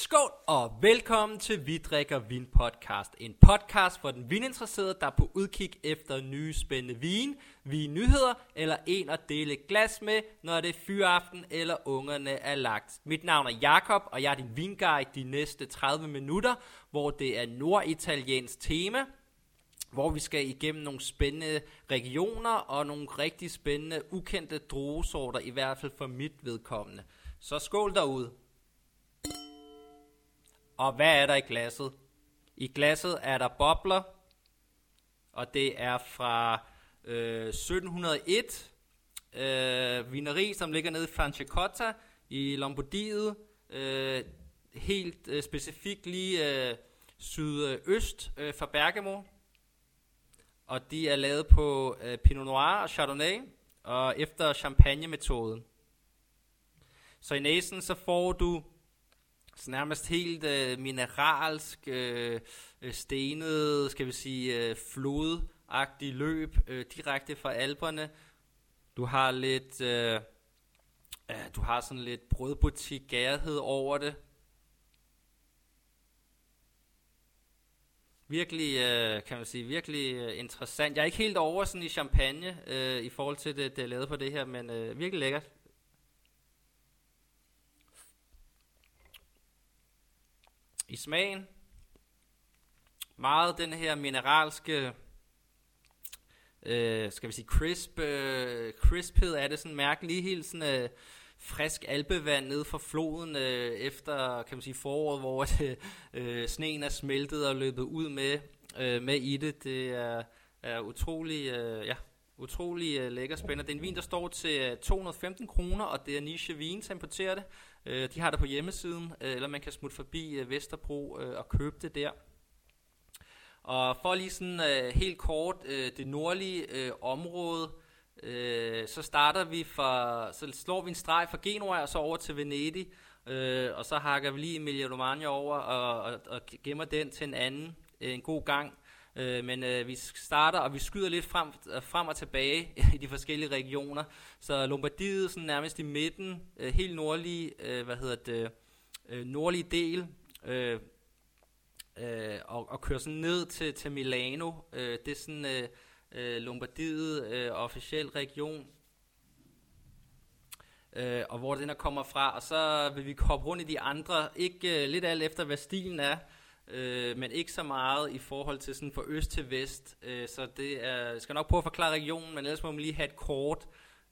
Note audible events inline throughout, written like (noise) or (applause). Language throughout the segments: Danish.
Skål og velkommen til Vi drikker vin podcast. En podcast for den vininteresserede, der er på udkig efter nye spændende vin, nyheder eller en at dele glas med, når det er fyraften eller ungerne er lagt. Mit navn er Jakob og jeg er din vinguide de næste 30 minutter, hvor det er norditaliensk tema, hvor vi skal igennem nogle spændende regioner og nogle rigtig spændende ukendte druesorter, i hvert fald for mit vedkommende. Så skål derude. Og hvad er der i glasset? I glasset er der bobler, og det er fra øh, 1701. Øh, vineri, som ligger nede i Franciacorta i Lombardiet. Øh, helt øh, specifikt lige øh, sydøst øh, for Bergamo. Og de er lavet på øh, Pinot Noir og Chardonnay, og efter champagne-metoden. Så i næsen så får du så nærmest helt øh, mineralsk, øh, stenet, skal vi sige, øh, flodagtig løb øh, direkte fra alberne. Du har lidt, øh, øh, du har sådan lidt brødbutik gærhed over det. Virkelig, øh, kan man sige, virkelig øh, interessant. Jeg er ikke helt over sådan i champagne øh, i forhold til det, det er lavet på det her, men øh, virkelig lækkert. I smagen. Meget den her mineralske, øh, skal vi sige crisp, øh, crisphed er det sådan mærkeligt, helt sådan øh, frisk alpevand ned fra floden øh, efter kan man sige foråret, hvor det, (laughs) øh, øh, sneen er smeltet og løbet ud med, øh, med i det. Det er, er utrolig, øh, ja, utrolig øh, lækker spændende. Det er en vin, der står til øh, 215 kroner, og det er Niche Vin, som importerer det. Uh, de har det på hjemmesiden, øh, eller man kan smutte forbi øh, Vesterbro og købe det der. Og for lige sådan helt kort, det nordlige område, uh, så starter vi fra, så slår vi en streg fra Genua og så over til Venedig, uh, og så hakker vi lige Emilia Romagna over og, og, og gemmer den til en anden en god gang. Øh, men øh, vi starter, og vi skyder lidt frem, øh, frem og tilbage (laughs) i de forskellige regioner. Så Lombardiet sådan nærmest i midten, øh, helt nordlige, øh, hvad hedder det, øh, nordlige del, øh, øh, og, og kører sådan ned til, til Milano. Øh, det er sådan øh, øh, Lombardiet, øh, officiel region. Øh, og hvor den her kommer fra, og så vil vi hoppe rundt i de andre, ikke øh, lidt alt efter hvad stilen er, øh, men ikke så meget i forhold til sådan fra øst til vest. Øh, så det er, jeg skal nok prøve at forklare regionen, men ellers må man lige have et kort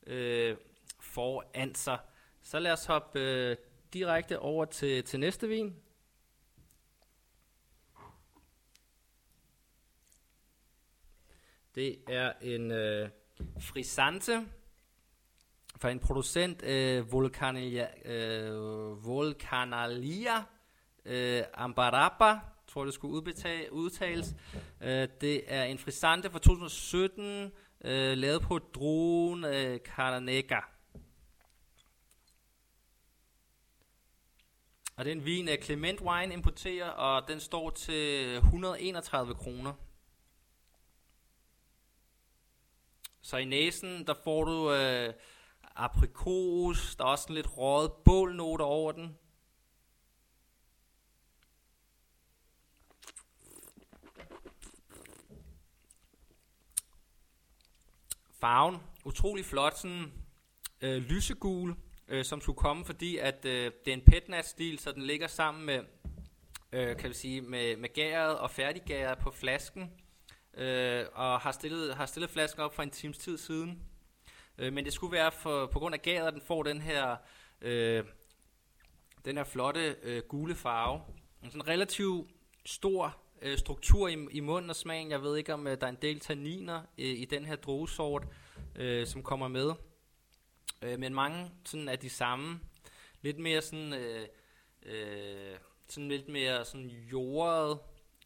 øh, foran sig. Så lad os hoppe øh, direkte over til, til næste vin. Det er en øh, frisante fra en producent, øh, Volcanalia, øh, Volcanalia øh, Ambarapa, tror det skulle udbetale, udtales. Øh, det er en frisante fra 2017, øh, lavet på druen øh, Carnega. Og det er en vin, øh, Clement Wine importerer, og den står til 131 kroner. Så i næsen, der får du øh, aprikos, der er også lidt røget bålnoter over den. Farven, utrolig flot, sådan øh, lysegul, øh, som skulle komme, fordi at øh, det er en petnat-stil, så den ligger sammen med, øh, kan vi sige, med, med gæret og færdiggæret på flasken, øh, og har stillet, har stillet flasken op for en times tid siden. Øh, men det skulle være for, på grund af gæret, at den får den her, øh, den her flotte øh, gule farve. En sådan relativt stor øh, struktur i, i munden og smagen. Jeg ved ikke, om øh, der er en del tanniner øh, i den her druesort, øh, som kommer med. Øh, men mange sådan er de samme. Lidt mere sådan, øh, øh, sådan lidt mere sådan jordet,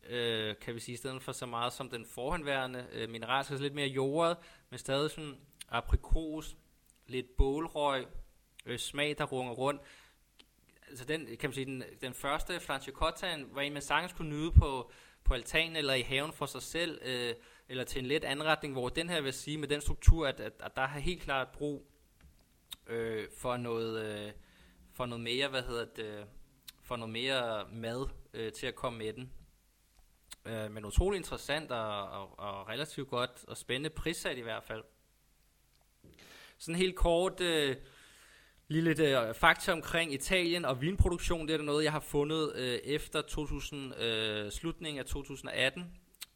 øh, kan vi sige, i stedet for så meget som den forhenværende øh, mineral, så lidt mere jordet, men stadig sådan aprikos, lidt bålrøg, øh, smag, der runger rundt altså den, kan man sige, den, den første Franciacorta var en, man sagtens kunne nyde på, på altanen eller i haven for sig selv, øh, eller til en let anretning, hvor den her vil sige, med den struktur, at, at, at der har helt klart brug øh, for noget, øh, for noget mere, hvad hedder det, for noget mere mad øh, til at komme med den. Øh, men utrolig interessant og, og, og relativt godt og spændende prissat i hvert fald. Sådan helt kort øh, lidt øh, fakta omkring Italien og vinproduktion. Det er noget, jeg har fundet øh, efter 2000, øh, slutningen af 2018.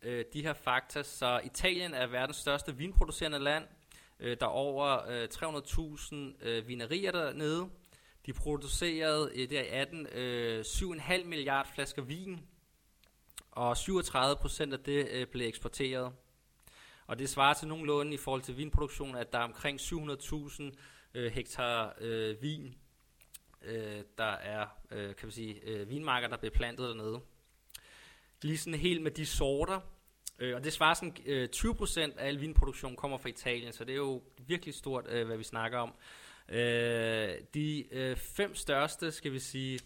Øh, de her fakta. Så Italien er verdens største vinproducerende land. Øh, der er over øh, 300.000 øh, vinerier dernede. De producerede øh, der i 18 øh, 7,5 milliarder flasker vin, og 37 procent af det øh, blev eksporteret. Og det svarer til nogenlunde i forhold til vinproduktion, at der er omkring 700.000 øh, hektar øh, vin, øh, der er øh, kan man sige, øh, vinmarker, der bliver plantet dernede. Lige sådan helt med de sorter, øh, og det svarer sådan, øh, 20% af al vinproduktion kommer fra Italien, så det er jo virkelig stort, øh, hvad vi snakker om. Øh, de øh, fem største, skal vi sige,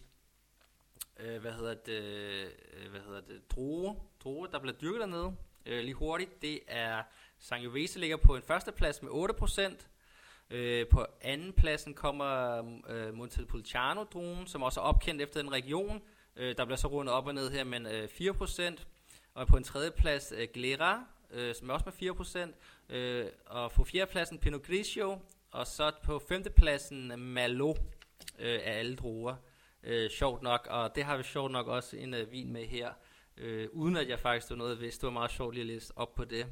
øh, hvad hedder det, øh, hvad hedder det, druer, druer, der bliver dyrket dernede, øh, lige hurtigt, det er Sangiovese ligger på en førsteplads med 8%, Øh, på anden pladsen kommer øh, Montepulciano-druen, som også er opkendt efter den region. Øh, der bliver så rundet op og ned her med øh, 4%. Og på en tredje plads øh, Glera, øh, som er også med 4%. Øh, og på fjerde pladsen Pinot Grigio. Og så på femte pladsen Malo øh, af alle druer. Øh, sjovt nok, og det har vi sjovt nok også en øh, vin med her. Øh, uden at jeg faktisk stod noget vidste. Det var meget sjovt lige at læse op på det.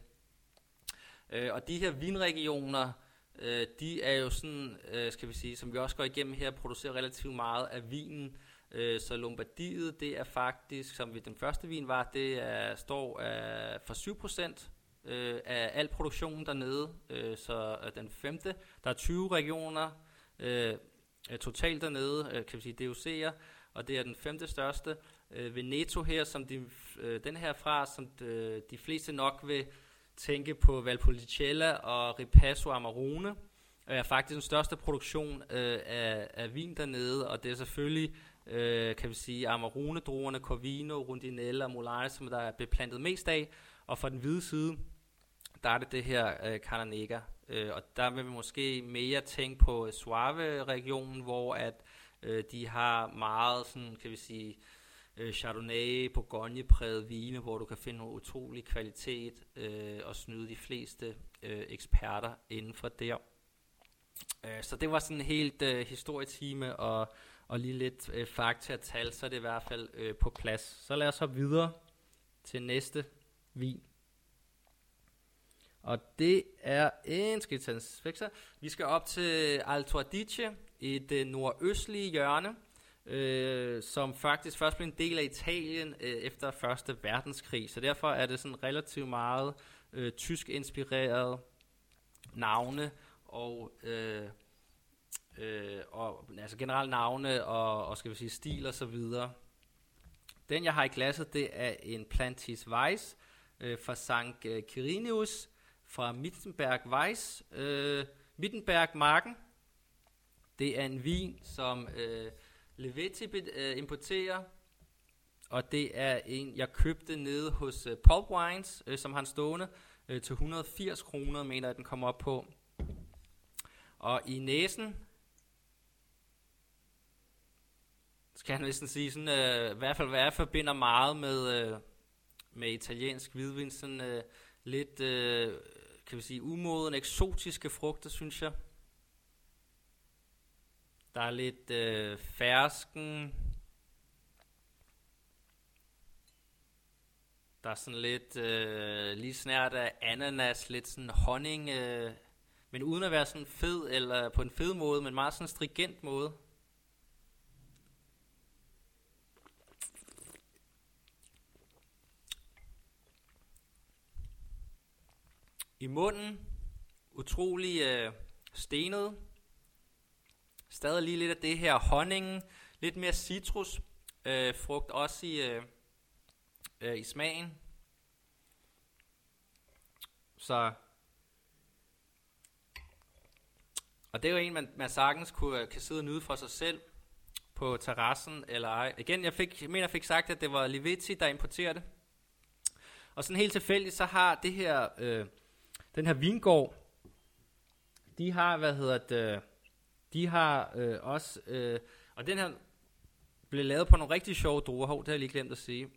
Øh, og de her vinregioner øh, de er jo sådan, øh, skal vi sige, som vi også går igennem her, producerer relativt meget af vinen. Øh, så Lombardiet, det er faktisk, som vi den første vin var, det er, står af, for 7% øh, af al produktionen dernede. Øh, så øh, den femte, der er 20 regioner øh, øh, totalt dernede, øh, kan vi sige DOC'er, og det er den femte største. Øh, Veneto her, som de, øh, den her fra, som de, de fleste nok vil tænke på Valpolicella og Ripasso Amarone, er faktisk den største produktion øh, af, af vin dernede, og det er selvfølgelig, øh, kan vi sige, Amarone-druerne, Corvino, Rundinella og Molare, som der er beplantet mest af, og fra den hvide side, der er det det her øh, Carnega, øh, og der vil vi måske mere tænke på Suave-regionen, hvor at øh, de har meget, sådan, kan vi sige, øh, øh, Chardonnay, Bourgogne-præget vine, hvor du kan finde en utrolig kvalitet øh, og snyde de fleste øh, eksperter inden for der. Øh, så det var sådan en helt øh, historietime og, og lige lidt øh, fakta og tal, så er det i hvert fald øh, på plads. Så lad os hoppe videre til næste vin. Og det er en, skal vi skal op til Alto Adige i det øh, nordøstlige hjørne øh, som faktisk først blev en del af Italien øh, efter Første Verdenskrig. Så derfor er det sådan relativt meget øh, tysk inspireret navne og øh, øh, og altså generelt navne og, og skal vi sige stil og så videre. Den jeg har i glasset, det er en Plantis Weiss øh, fra St. Øh, Quirinius fra Mittenberg Weiss, øh, Mittenberg Marken. Det er en vin, som øh, Leveti uh, øh, importerer, og det er en, jeg købte nede hos uh, Pulp Wines, øh, som han stående, til 180 kroner, mener jeg, den kommer op på. Og i næsen, skal han næsten sige, sådan, øh, i hvert fald hvad jeg forbinder meget med, øh, med italiensk hvidvin, sådan øh, lidt, øh, kan vi sige, umoden, eksotiske frugter, synes jeg. Der er lidt øh, fersken. Der er sådan lidt øh, lige snært af ananas, lidt sådan honning, øh, men uden at være sådan fed, eller på en fed måde, men meget sådan stringent måde. I munden, utrolig øh, stenet, Stadig lige lidt af det her honning, lidt mere citrus, øh, frugt også i, øh, øh, i smagen. Så og det er jo en, man, man sagtens kunne, øh, kan sidde og nyde for sig selv på terrassen eller ej. Igen, jeg, fik, jeg mener, jeg fik sagt, at det var Livetti, der importerede det. Og sådan helt tilfældigt, så har det her, øh, den her vingård, de har, hvad hedder det, øh, de har øh, også, øh, og den her blev lavet på nogle rigtig sjove druer. Hov, det har jeg lige glemt at sige.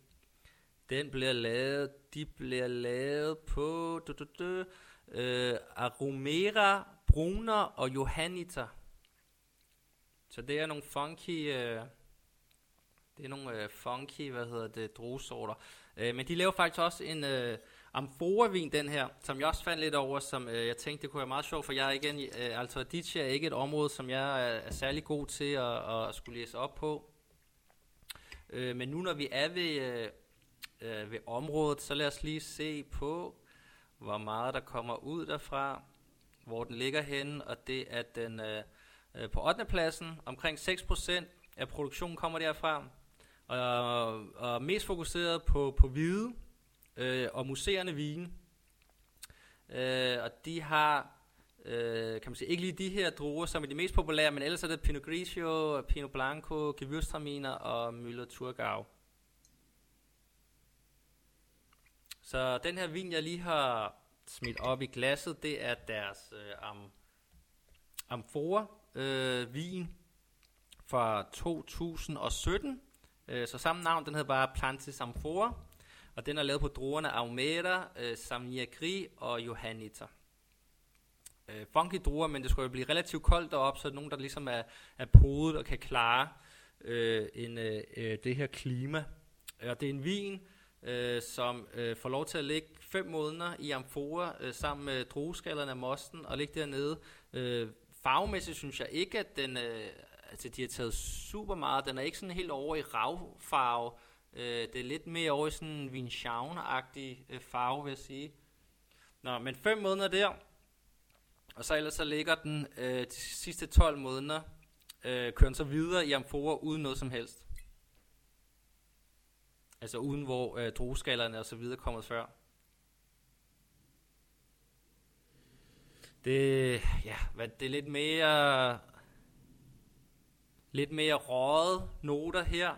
Den bliver lavet, de bliver lavet på du, du, du, øh, Aromera, Bruner og Johanniter. Så det er nogle funky, øh, det er nogle øh, funky, hvad hedder det, druesorter. Øh, men de laver faktisk også en øh, Amforavin, den her, som jeg også fandt lidt over, som øh, jeg tænkte, det kunne være meget sjovt, for jeg er igen, øh, altså Adichie er ikke et område, som jeg er, er særlig god til at, at skulle læse op på. Øh, men nu når vi er ved, øh, øh, ved området, så lad os lige se på, hvor meget der kommer ud derfra, hvor den ligger henne, og det er den øh, øh på 8. pladsen, omkring 6% af produktionen kommer derfra, og, og mest fokuseret på, på hvide øh, og museerne vine. Øh, og de har, øh, kan man sige, ikke lige de her druer, som er de mest populære, men ellers er det Pinot Grigio, Pinot Blanco, Gewürztraminer og Müller Thurgau. Så den her vin, jeg lige har smidt op i glasset, det er deres øh, am, amfora øh, vin fra 2017. Øh, så samme navn, den hedder bare Plantis Amphora, og den er lavet på druerne Aumera, øh, og Johanniter. Øh, funky druer, men det skulle jo blive relativt koldt derop, så er nogen, der ligesom er, er podet og kan klare øh, en, øh, øh, det her klima. Og det er en vin, øh, som øh, får lov til at ligge fem måneder i amfora øh, sammen med drueskallerne af mosten og ligge dernede. Øh, farvemæssigt synes jeg ikke, at den øh, altså de har taget super meget. Den er ikke sådan helt over i ravfarve. Øh, det er lidt mere over i sådan en Vinchaune-agtig øh, farve, vil jeg sige. Nå, men 5 måneder der. Og så ellers så ligger den øh, de sidste 12 måneder, øh, kører den så videre i amfora uden noget som helst. Altså uden hvor øh, drueskallerne og så videre kommer før. Det, ja, hvad, det er lidt mere lidt mere røget noter her,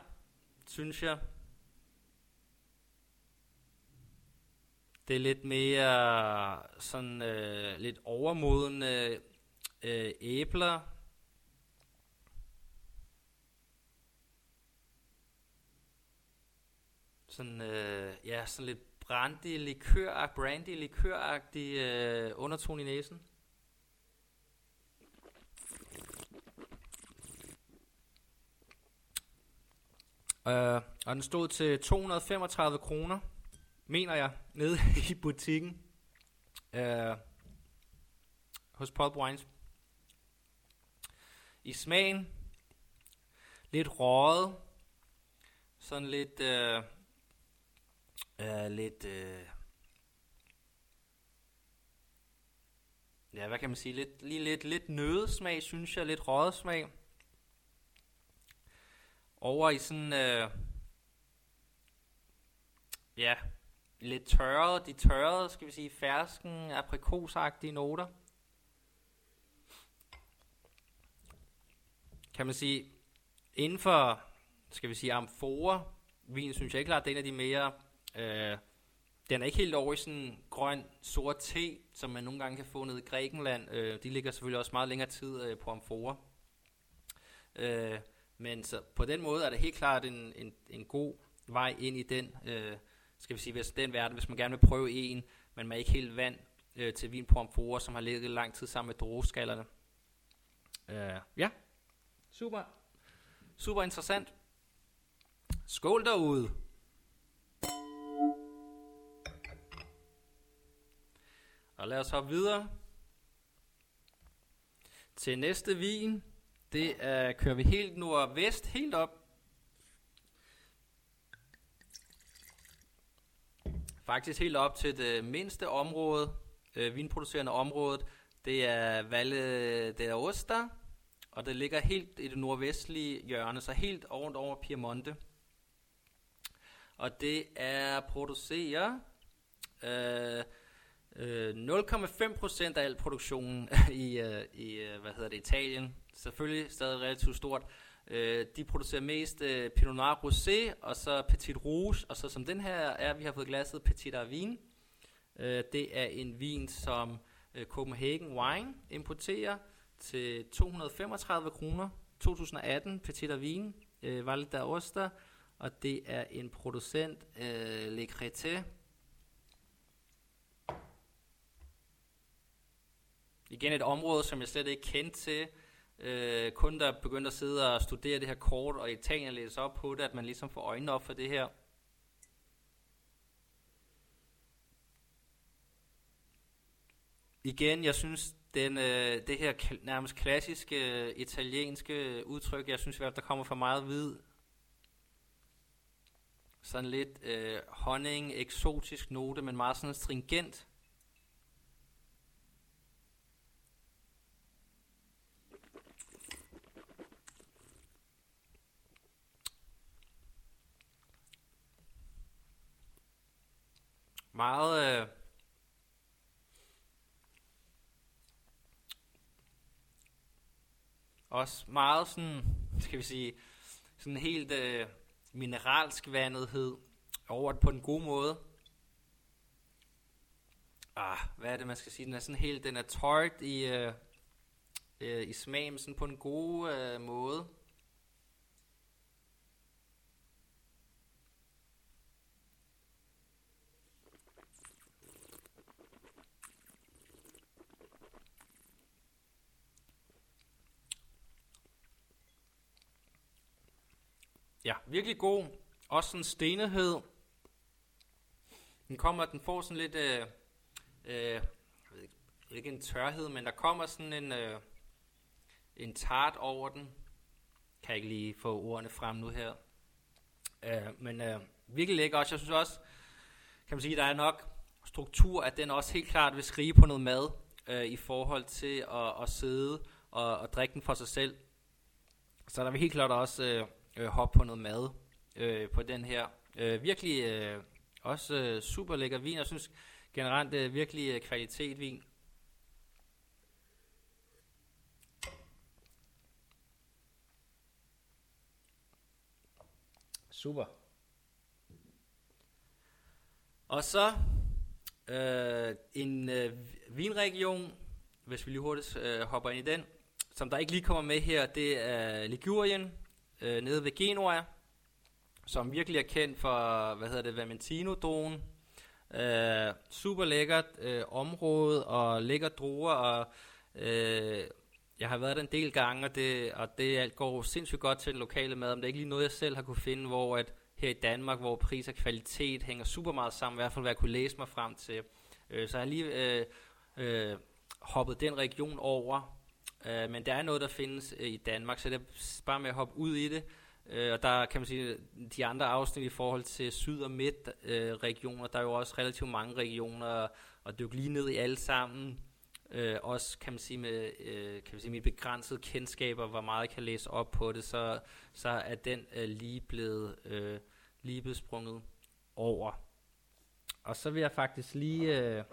synes jeg. Det er lidt mere sådan øh, lidt overmodende øh, æbler. Sådan, øh, ja, sådan lidt brandy likør, brandy likøragtig øh, undertone i næsen. Uh, og den stod til 235 kroner, mener jeg, nede (laughs) i butikken øh, hos Pulp Wines. I smagen, lidt røget, sådan lidt, øh, øh, lidt, øh, ja, hvad kan man sige, lidt, lige lidt, lidt nødesmag, synes jeg, lidt røget smag over i sådan, øh, ja, lidt tørrede, de tørrede, skal vi sige, fersken, aprikosagtige noter. Kan man sige, inden for, skal vi sige, amfora, vin synes jeg ikke klart, det er en af de mere, øh, den er ikke helt over i sådan grøn, sort te, som man nogle gange kan få nede i Grækenland. Øh, de ligger selvfølgelig også meget længere tid øh, på amfora. Øh, men så på den måde er det helt klart en, en, en god vej ind i den, øh, skal vi sige, hvis den verden, hvis man gerne vil prøve en, men man er ikke helt vant øh, til vin på amfora, som har ligget lang tid sammen med drueskallerne. Øh, ja, super. Super interessant. Skål derude. Og lad os hoppe videre til næste vin. Det er, kører vi helt nordvest, helt op. Faktisk helt op til det mindste område, øh, vinproducerende område. Det er Valle d'Aosta, og det ligger helt i det nordvestlige hjørne, så helt rundt over Piemonte. Og det er produceret øh, øh, 0,5% af al produktionen (laughs) i, øh, i øh, hvad hedder det, Italien selvfølgelig stadig relativt stort. Øh, de producerer mest øh, Pinot Noir Rosé, og så Petit Rouge, og så som den her er, vi har fået glasset Petit Arvin. Øh, det er en vin, som øh, Copenhagen Wine importerer til 235 kroner. 2018 Petit Arvin. øh, Val d'Aosta, og det er en producent, øh, Le Crété. Igen et område, som jeg slet ikke kendte til. Øh, kun der begyndte at sidde og studere det her kort, og Italien læse op på det, at man ligesom får øjnene op for det her. Igen, jeg synes, den, øh, det her kl- nærmest klassiske øh, italienske udtryk, jeg synes, at der kommer for meget hvid. Sådan lidt øh, honning, eksotisk note, men meget sådan stringent. Meget... Øh, Også meget sådan, skal vi sige, sådan helt øh, mineralsk vandethed over på den gode måde. Ah, hvad er det, man skal sige? Den er sådan helt, den er tart i, øh, øh, i smagen, sådan på en god øh, måde. Ja, virkelig god. Også sådan stenighed. Den kommer, den får sådan lidt, øh, øh, jeg ved ikke, ikke en tørhed, men der kommer sådan en, øh, en tart over den. Kan jeg ikke lige få ordene frem nu her. Øh, men øh, virkelig lækker også. Jeg synes også, kan man sige, der er nok struktur, at den også helt klart vil skrige på noget mad øh, i forhold til at, at sidde og, og drikke den for sig selv. Så der vil helt klart også øh, øh, hoppe på noget mad øh, på den her. Øh, virkelig øh, også øh, super lækker vin. Jeg synes generelt er virkelig øh, kvalitet vin. Super. Og så øh, en øh, vinregion, hvis vi lige hurtigt øh, hopper ind i den, som der ikke lige kommer med her, det er Ligurien, øh, nede ved Genoa, som virkelig er kendt for, hvad hedder det, Vermentino-druen. Øh, super lækkert øh, område og lækker druer, og øh, jeg har været der en del gange, og det, og det alt går sindssygt godt til den lokale mad, men det er ikke lige noget, jeg selv har kunne finde, hvor at her i Danmark, hvor pris og kvalitet hænger super meget sammen, i hvert fald hvad jeg kunne læse mig frem til. Øh, så jeg har lige øh, øh, hoppet den region over, Øh, men der er noget, der findes øh, i Danmark, så det er bare med at hoppe ud i det. Øh, og der kan man sige, de andre afsnit i forhold til syd- og midt øh, regioner, der er jo også relativt mange regioner, og dykke lige ned i alle sammen. Øh, også kan man sige med øh, kan man sige, mit begrænsede kendskaber, hvor meget jeg kan læse op på det, så, så er den øh, lige blevet øh, lige blevet sprunget over. Og så vil jeg faktisk lige øh,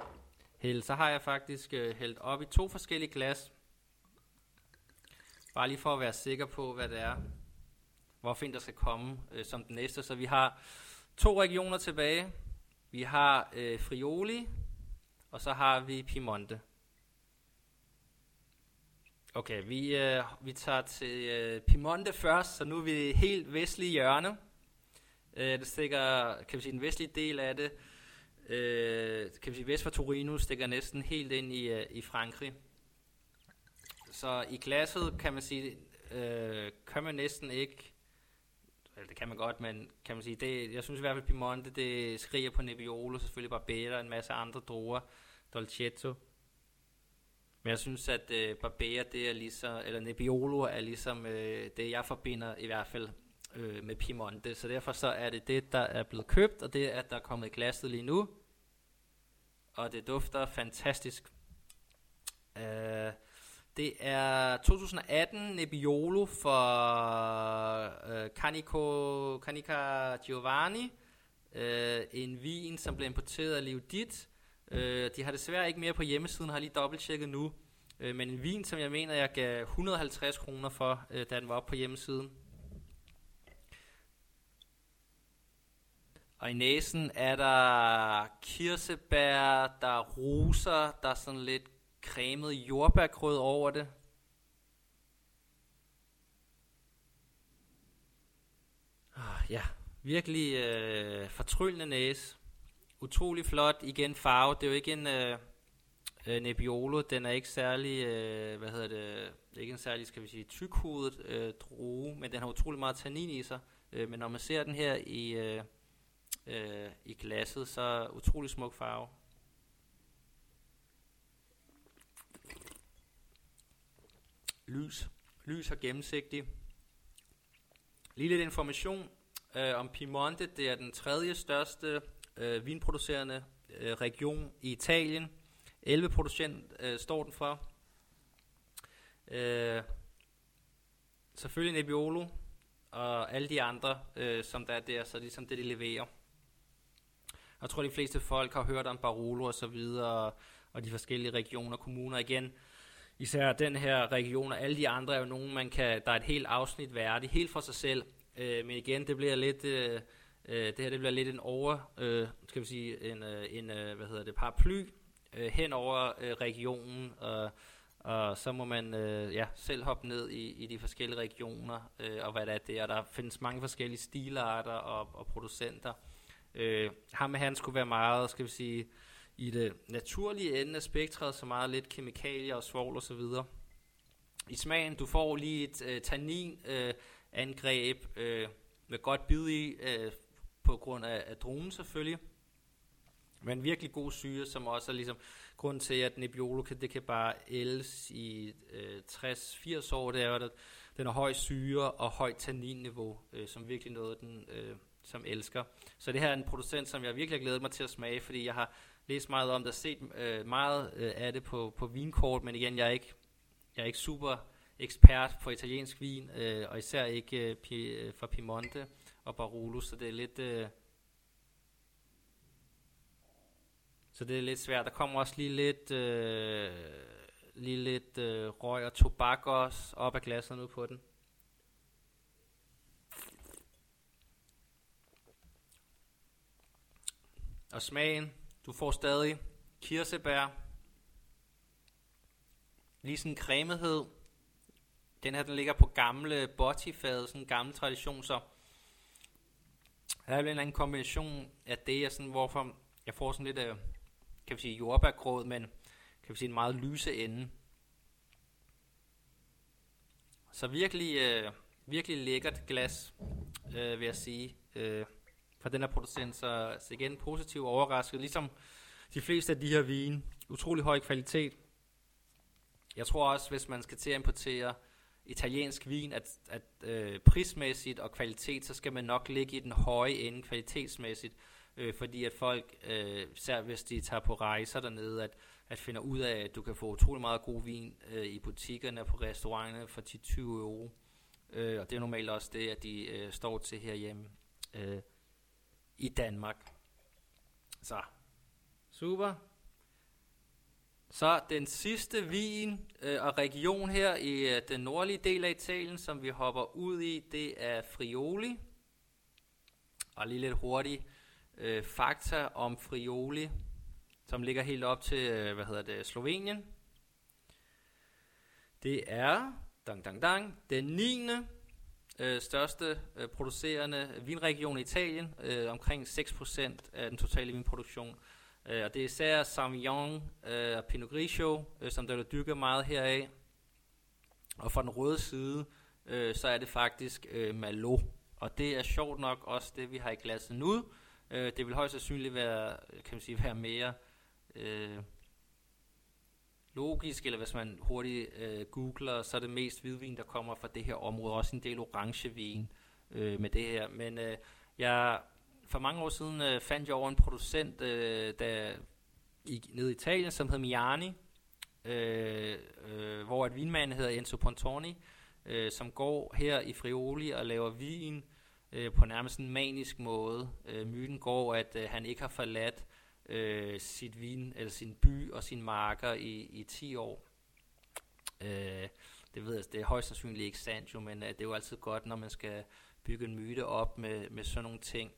hælde, så har jeg faktisk øh, hældt op i to forskellige glas, Bare lige for at være sikker på, hvad det er, hvor fint der skal komme øh, som den næste. Så vi har to regioner tilbage. Vi har øh, Friuli, og så har vi Piemonte. Okay, vi, øh, vi tager til øh, Piemonte først, så nu er vi helt vestlige hjørne. Øh, det stikker, kan vi sige, den vestlige del af det, øh, kan vi sige, vest for Torino, stikker næsten helt ind i, øh, i Frankrig. Så i glasset kan man sige, øh, kan man næsten ikke, eller det kan man godt, men kan man sige, det, jeg synes i hvert fald Piemonte, det skriger på Nebbiolo, selvfølgelig Barbera og en masse andre druer, Dolcetto. Men jeg synes, at øh, Barbera, det er ligesom, eller Nebbiolo er ligesom øh, det, jeg forbinder i hvert fald øh, med Piemonte. Så derfor så er det det, der er blevet købt, og det er, at der er kommet i glasset lige nu. Og det dufter fantastisk. Øh, det er 2018 Nebbiolo for øh, Canico, Canica Giovanni. Øh, en vin, som blev importeret af Leodit. Øh, de har desværre ikke mere på hjemmesiden, har lige dobbelttjekket nu. Øh, men en vin, som jeg mener, jeg gav 150 kroner for, øh, da den var oppe på hjemmesiden. Og i næsen er der kirsebær, der er roser, der er sådan lidt cremet jordbærgrød over det. Ah, ja, virkelig øh, fortryllende næse. Utrolig flot, igen farve. Det er jo ikke en øh, øh, Nebbiolo, den er ikke særlig, øh, hvad hedder det, ikke en særlig, skal vi sige, tykhudet øh, drue, men den har utrolig meget tannin i sig. Øh, men når man ser den her i, øh, øh, i glasset, så utrolig smuk farve. Lys. Lys og gennemsigtig. Lige lidt information øh, om Piemonte. Det er den tredje største øh, vinproducerende øh, region i Italien. 11 producent øh, står den for. Øh, selvfølgelig Nebbiolo og alle de andre, øh, som der er der, så ligesom det, de leverer. Jeg tror, de fleste folk har hørt om Barolo og så videre, og de forskellige regioner og kommuner igen. Især den her region og alle de andre er jo nogen, man kan, der er et helt afsnit værdigt, helt for sig selv. Øh, men igen, det bliver lidt, øh, øh, det her det bliver lidt en over, øh, skal vi sige, en, øh, en øh, hvad hedder det, paraply øh, hen over øh, regionen, og, og så må man øh, ja, selv hoppe ned i, i de forskellige regioner, øh, og hvad det er der. Der findes mange forskellige stilarter og, og producenter. Øh, ham han skulle være meget, skal vi sige, i det naturlige ende af spektret, så meget lidt kemikalier og svovl og så videre. I smagen, du får lige et øh, tannin øh, angreb øh, med godt bid i, øh, på grund af, af dronen selvfølgelig. Men virkelig god syre, som også er ligesom grund til, at Nebbiolo kan, det kan bare ældes i øh, 60-80 år, det er at den har høj syre og højt tanninniveau, øh, som virkelig noget, den øh, som elsker. Så det her er en producent, som jeg virkelig har glædet mig til at smage, fordi jeg har læst meget om det, set øh, meget øh, af det på, på vinkort, men igen, jeg er ikke, jeg er ikke super ekspert på italiensk vin, øh, og især ikke øh, pi, øh, fra Piemonte og Barolo, så det er lidt... Øh, så det er lidt svært. Der kommer også lige lidt, øh, lige lidt øh, røg og tobak også op af glasset nu på den. Og smagen, du får stadig kirsebær, lige sådan en cremethed. Den her, den ligger på gamle botifade, sådan en gammel tradition, så der er en eller anden kombination af det, jeg sådan, hvorfor jeg får sådan lidt, øh, kan vi sige, jordbærgråd, men kan vi sige en meget lyse ende. Så virkelig, øh, virkelig lækkert glas, øh, vil jeg sige. Øh, fra den her producent, så, så igen positiv overrasket, ligesom de fleste af de her vine, utrolig høj kvalitet. Jeg tror også, hvis man skal til at importere italiensk vin, at, at øh, prismæssigt og kvalitet, så skal man nok ligge i den høje ende kvalitetsmæssigt, øh, fordi at folk, øh, især hvis de tager på rejser dernede, at, at finder ud af, at du kan få utrolig meget god vin øh, i butikkerne og på restauranterne for 10-20 euro. Øh, og det er normalt også det, at de øh, står til herhjemme. Øh, i Danmark. Så, super. Så den sidste vin øh, og region her i øh, den nordlige del af Italien, som vi hopper ud i, det er Frioli. Og lige lidt hurtigt øh, fakta om Frioli, som ligger helt op til, øh, hvad hedder det, Slovenien. Det er, dang, dang, dang, den 9 øh, største øh, producerende vinregion i Italien, øh, omkring 6% af den totale vinproduktion. Øh, og det er især Sauvignon øh, og Pinot Grigio, øh, som der er dyrket meget heraf. Og fra den røde side, øh, så er det faktisk øh, Malo. Og det er sjovt nok også det, vi har i glasset nu. Øh, det vil højst sandsynligt være, kan man sige, være mere... Øh, logisk, eller hvis man hurtigt øh, googler, så er det mest hvidvin, der kommer fra det her område. Også en del orangevin øh, med det her. Men øh, jeg, for mange år siden øh, fandt jeg over en producent øh, der, i, nede i Italien, som hed Miani, øh, øh, hvor et vinmand hedder Enzo Pontoni, øh, som går her i Frioli og laver vin øh, på nærmest en manisk måde. Øh, myten går, at øh, han ikke har forladt øh, sit vin, eller sin by og sin marker i, i 10 år. Øh, det ved jeg, det er højst sandsynligt ikke sandt jo, men øh, det er jo altid godt, når man skal bygge en myte op med, med sådan nogle ting.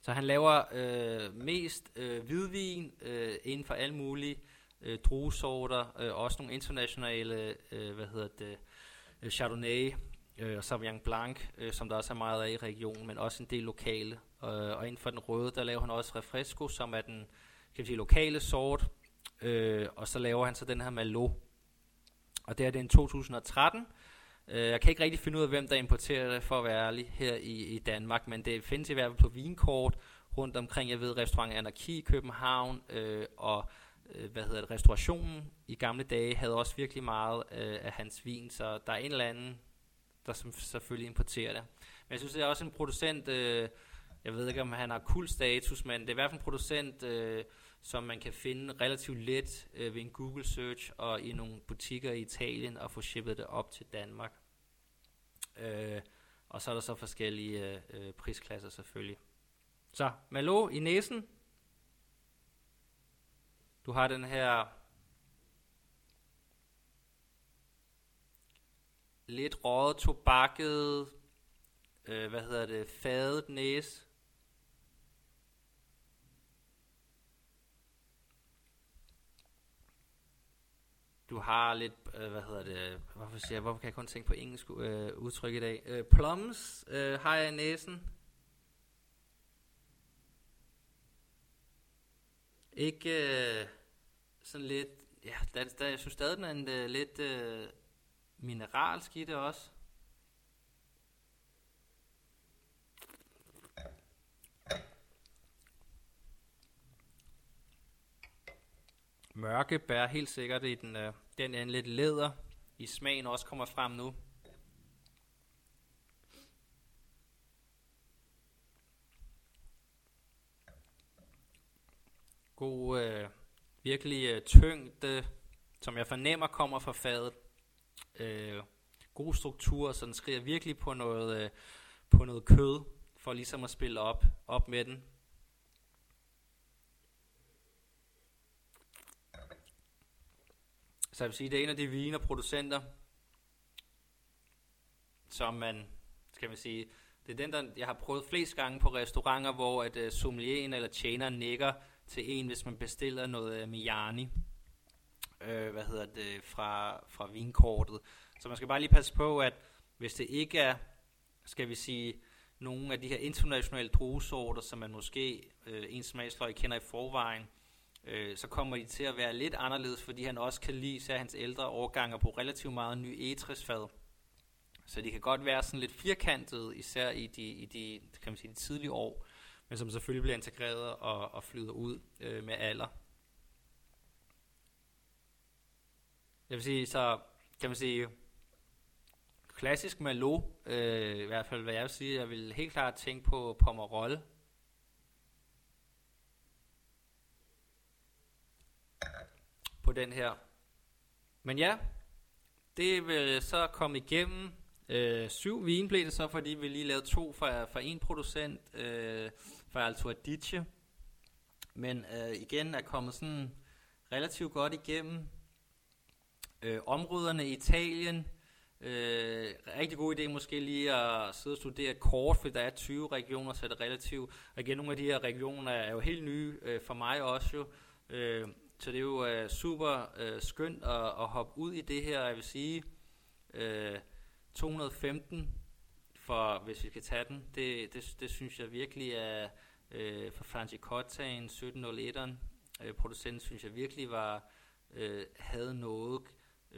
Så han laver øh, mest øh, hvidvin øh, inden for alle mulige øh, druesorter, øh, også nogle internationale, øh, hvad hedder det, øh, Chardonnay, øh, og Sauvignon Blanc, øh, som der også er meget af i regionen, men også en del lokale. Øh, og inden for den røde, der laver han også Refresco, som er den kan man sige, lokale sort, øh, og så laver han så den her Malo. Og det er det en 2013. Øh, jeg kan ikke rigtig finde ud af, hvem der importerer det, for at være ærlig, her i, i Danmark, men det findes i hvert fald på vinkort rundt omkring. Jeg ved, restaurant Anarki i København, øh, og øh, hvad hedder det, restaurationen i gamle dage havde også virkelig meget øh, af hans vin, så der er en eller anden, der som selvfølgelig importerer det. Men jeg synes, det er også en producent, øh, jeg ved ikke, om han har kul status, men det er i hvert fald en producent, øh, som man kan finde relativt let øh, ved en Google search og i nogle butikker i Italien og få shippet det op til Danmark. Øh, og så er der så forskellige øh, prisklasser selvfølgelig. Så, Malo i næsen. Du har den her lidt røget, tobakket, øh, hvad hedder det, fadet næse. Du har lidt, øh, hvad hedder det, hvorfor, siger jeg, hvorfor kan jeg kun tænke på engelsk øh, udtryk i dag? Øh, plums øh, har jeg i næsen. Ikke øh, sådan lidt, ja, der, der, jeg synes stadig, den er en, uh, lidt øh, mineralsk i det også. Mørke bær helt sikkert i den, øh, den er en lidt læder i smagen også kommer frem nu. God, øh, virkelig øh, tyngde, som jeg fornemmer kommer fra fadet. Øh, god struktur, så den skriger virkelig på noget, øh, på noget kød, for ligesom at spille op, op med den. Så jeg vil sige, det er en af de viner producenter, som man, skal man sige, det er den, der jeg har prøvet flest gange på restauranter, hvor at uh, sommelieren eller tjeneren nikker til en, hvis man bestiller noget uh, Miani, øh, hvad hedder det, fra, fra vinkortet. Så man skal bare lige passe på, at hvis det ikke er, skal vi sige, nogle af de her internationale druesorter, som man måske, øh, en smagsløg kender i forvejen, øh, så kommer de til at være lidt anderledes, fordi han også kan lide, så hans ældre årganger på relativt meget ny etrisfad. Så de kan godt være sådan lidt firkantede, især i de, i de, kan man sige, de tidlige år, men som selvfølgelig bliver integreret og, og flyder ud øh, med alder. Jeg vil sige, så kan man sige, klassisk Malo, øh, i hvert fald hvad jeg vil sige, jeg vil helt klart tænke på Pomerol, på den her. Men ja, det vil så komme igennem. Øh, syv vin blev det så, fordi vi lige lavede to for, for en producent, øh, fra Alto Adige. Men øh, igen er kommet sådan relativt godt igennem. Øh, områderne i Italien, øh, rigtig god idé måske lige at sidde og studere kort, for der er 20 regioner, så er det relativt. Og igen, nogle af de her regioner er jo helt nye øh, for mig også jo. Øh, så det er jo uh, super uh, skønt at, at hoppe ud i det her, jeg vil sige, øh, uh, 215, for hvis vi skal tage den, det, det, det synes jeg virkelig er, uh, for Franchi Cottaen 1701'eren, uh, producenten synes jeg virkelig var, uh, havde noget,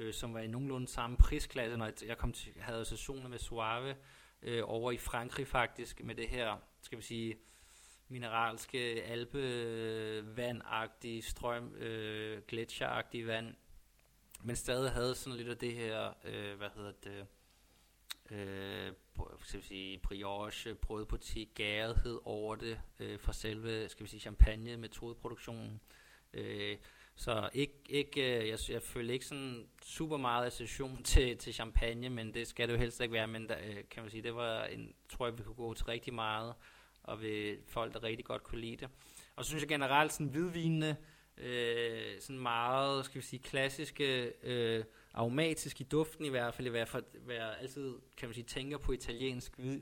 uh, som var i nogenlunde samme prisklasse, når jeg kom til, havde sessioner med Suave uh, over i Frankrig faktisk, med det her, skal vi sige, mineralske alpevandagtige strøm, øh, gletscheragtige vand, men stadig havde sådan lidt af det her, øh, hvad hedder det, øh, skal vi sige, brioche, brødbutik, gærethed over det, øh, for selve, skal vi sige, champagne metodeproduktionen. Øh, så ikke, ikke, øh, jeg, jeg føler ikke sådan super meget association (laughs) til, til champagne, men det skal det jo helst ikke være, men der, øh, kan man sige, det var en, tror jeg, vi kunne gå til rigtig meget og ved folk, der rigtig godt kunne lide det. Og så synes jeg generelt sådan hvidvinene, øh, sådan meget, skal vi sige, klassiske, øh, aromatiske i duften i hvert fald, i hvert fald, være altid, kan man sige, tænker på italiensk hvid,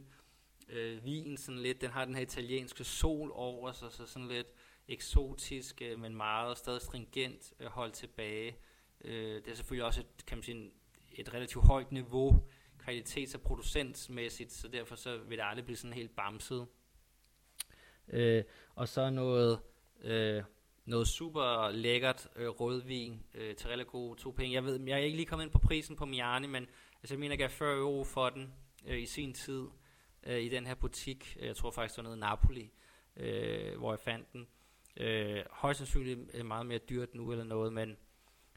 øh, vin, sådan lidt, den har den her italienske sol over sig, så sådan lidt eksotisk, øh, men meget stadig stringent øh, holdt tilbage. Øh, det er selvfølgelig også et, kan man sige, et relativt højt niveau kvalitets- og producentsmæssigt, så derfor så vil det aldrig blive sådan helt bamset. Øh, og så noget, øh, noget super lækkert øh, rødvin øh, til relativt gode to penge. Jeg ved, jeg er ikke lige kommet ind på prisen på Miani, men altså, jeg mener, jeg gav 40 euro for den øh, i sin tid øh, i den her butik. Øh, jeg tror faktisk, det var noget Napoli, øh, hvor jeg fandt den. Øh, højst sandsynligt øh, meget mere dyrt nu eller noget, men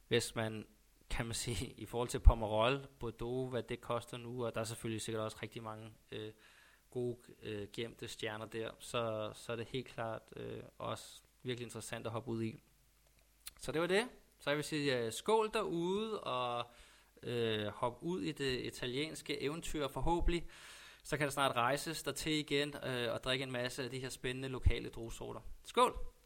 hvis man kan man sige, i forhold til Pomerol, Bordeaux, hvad det koster nu, og der er selvfølgelig sikkert også rigtig mange øh, gode øh, gemte stjerner der, så, så er det helt klart øh, også virkelig interessant at hoppe ud i. Så det var det. Så jeg vil sige øh, skål derude, og øh, hoppe ud i det italienske eventyr forhåbentlig. Så kan der snart rejses der til igen øh, og drikke en masse af de her spændende lokale druesorter. Skål!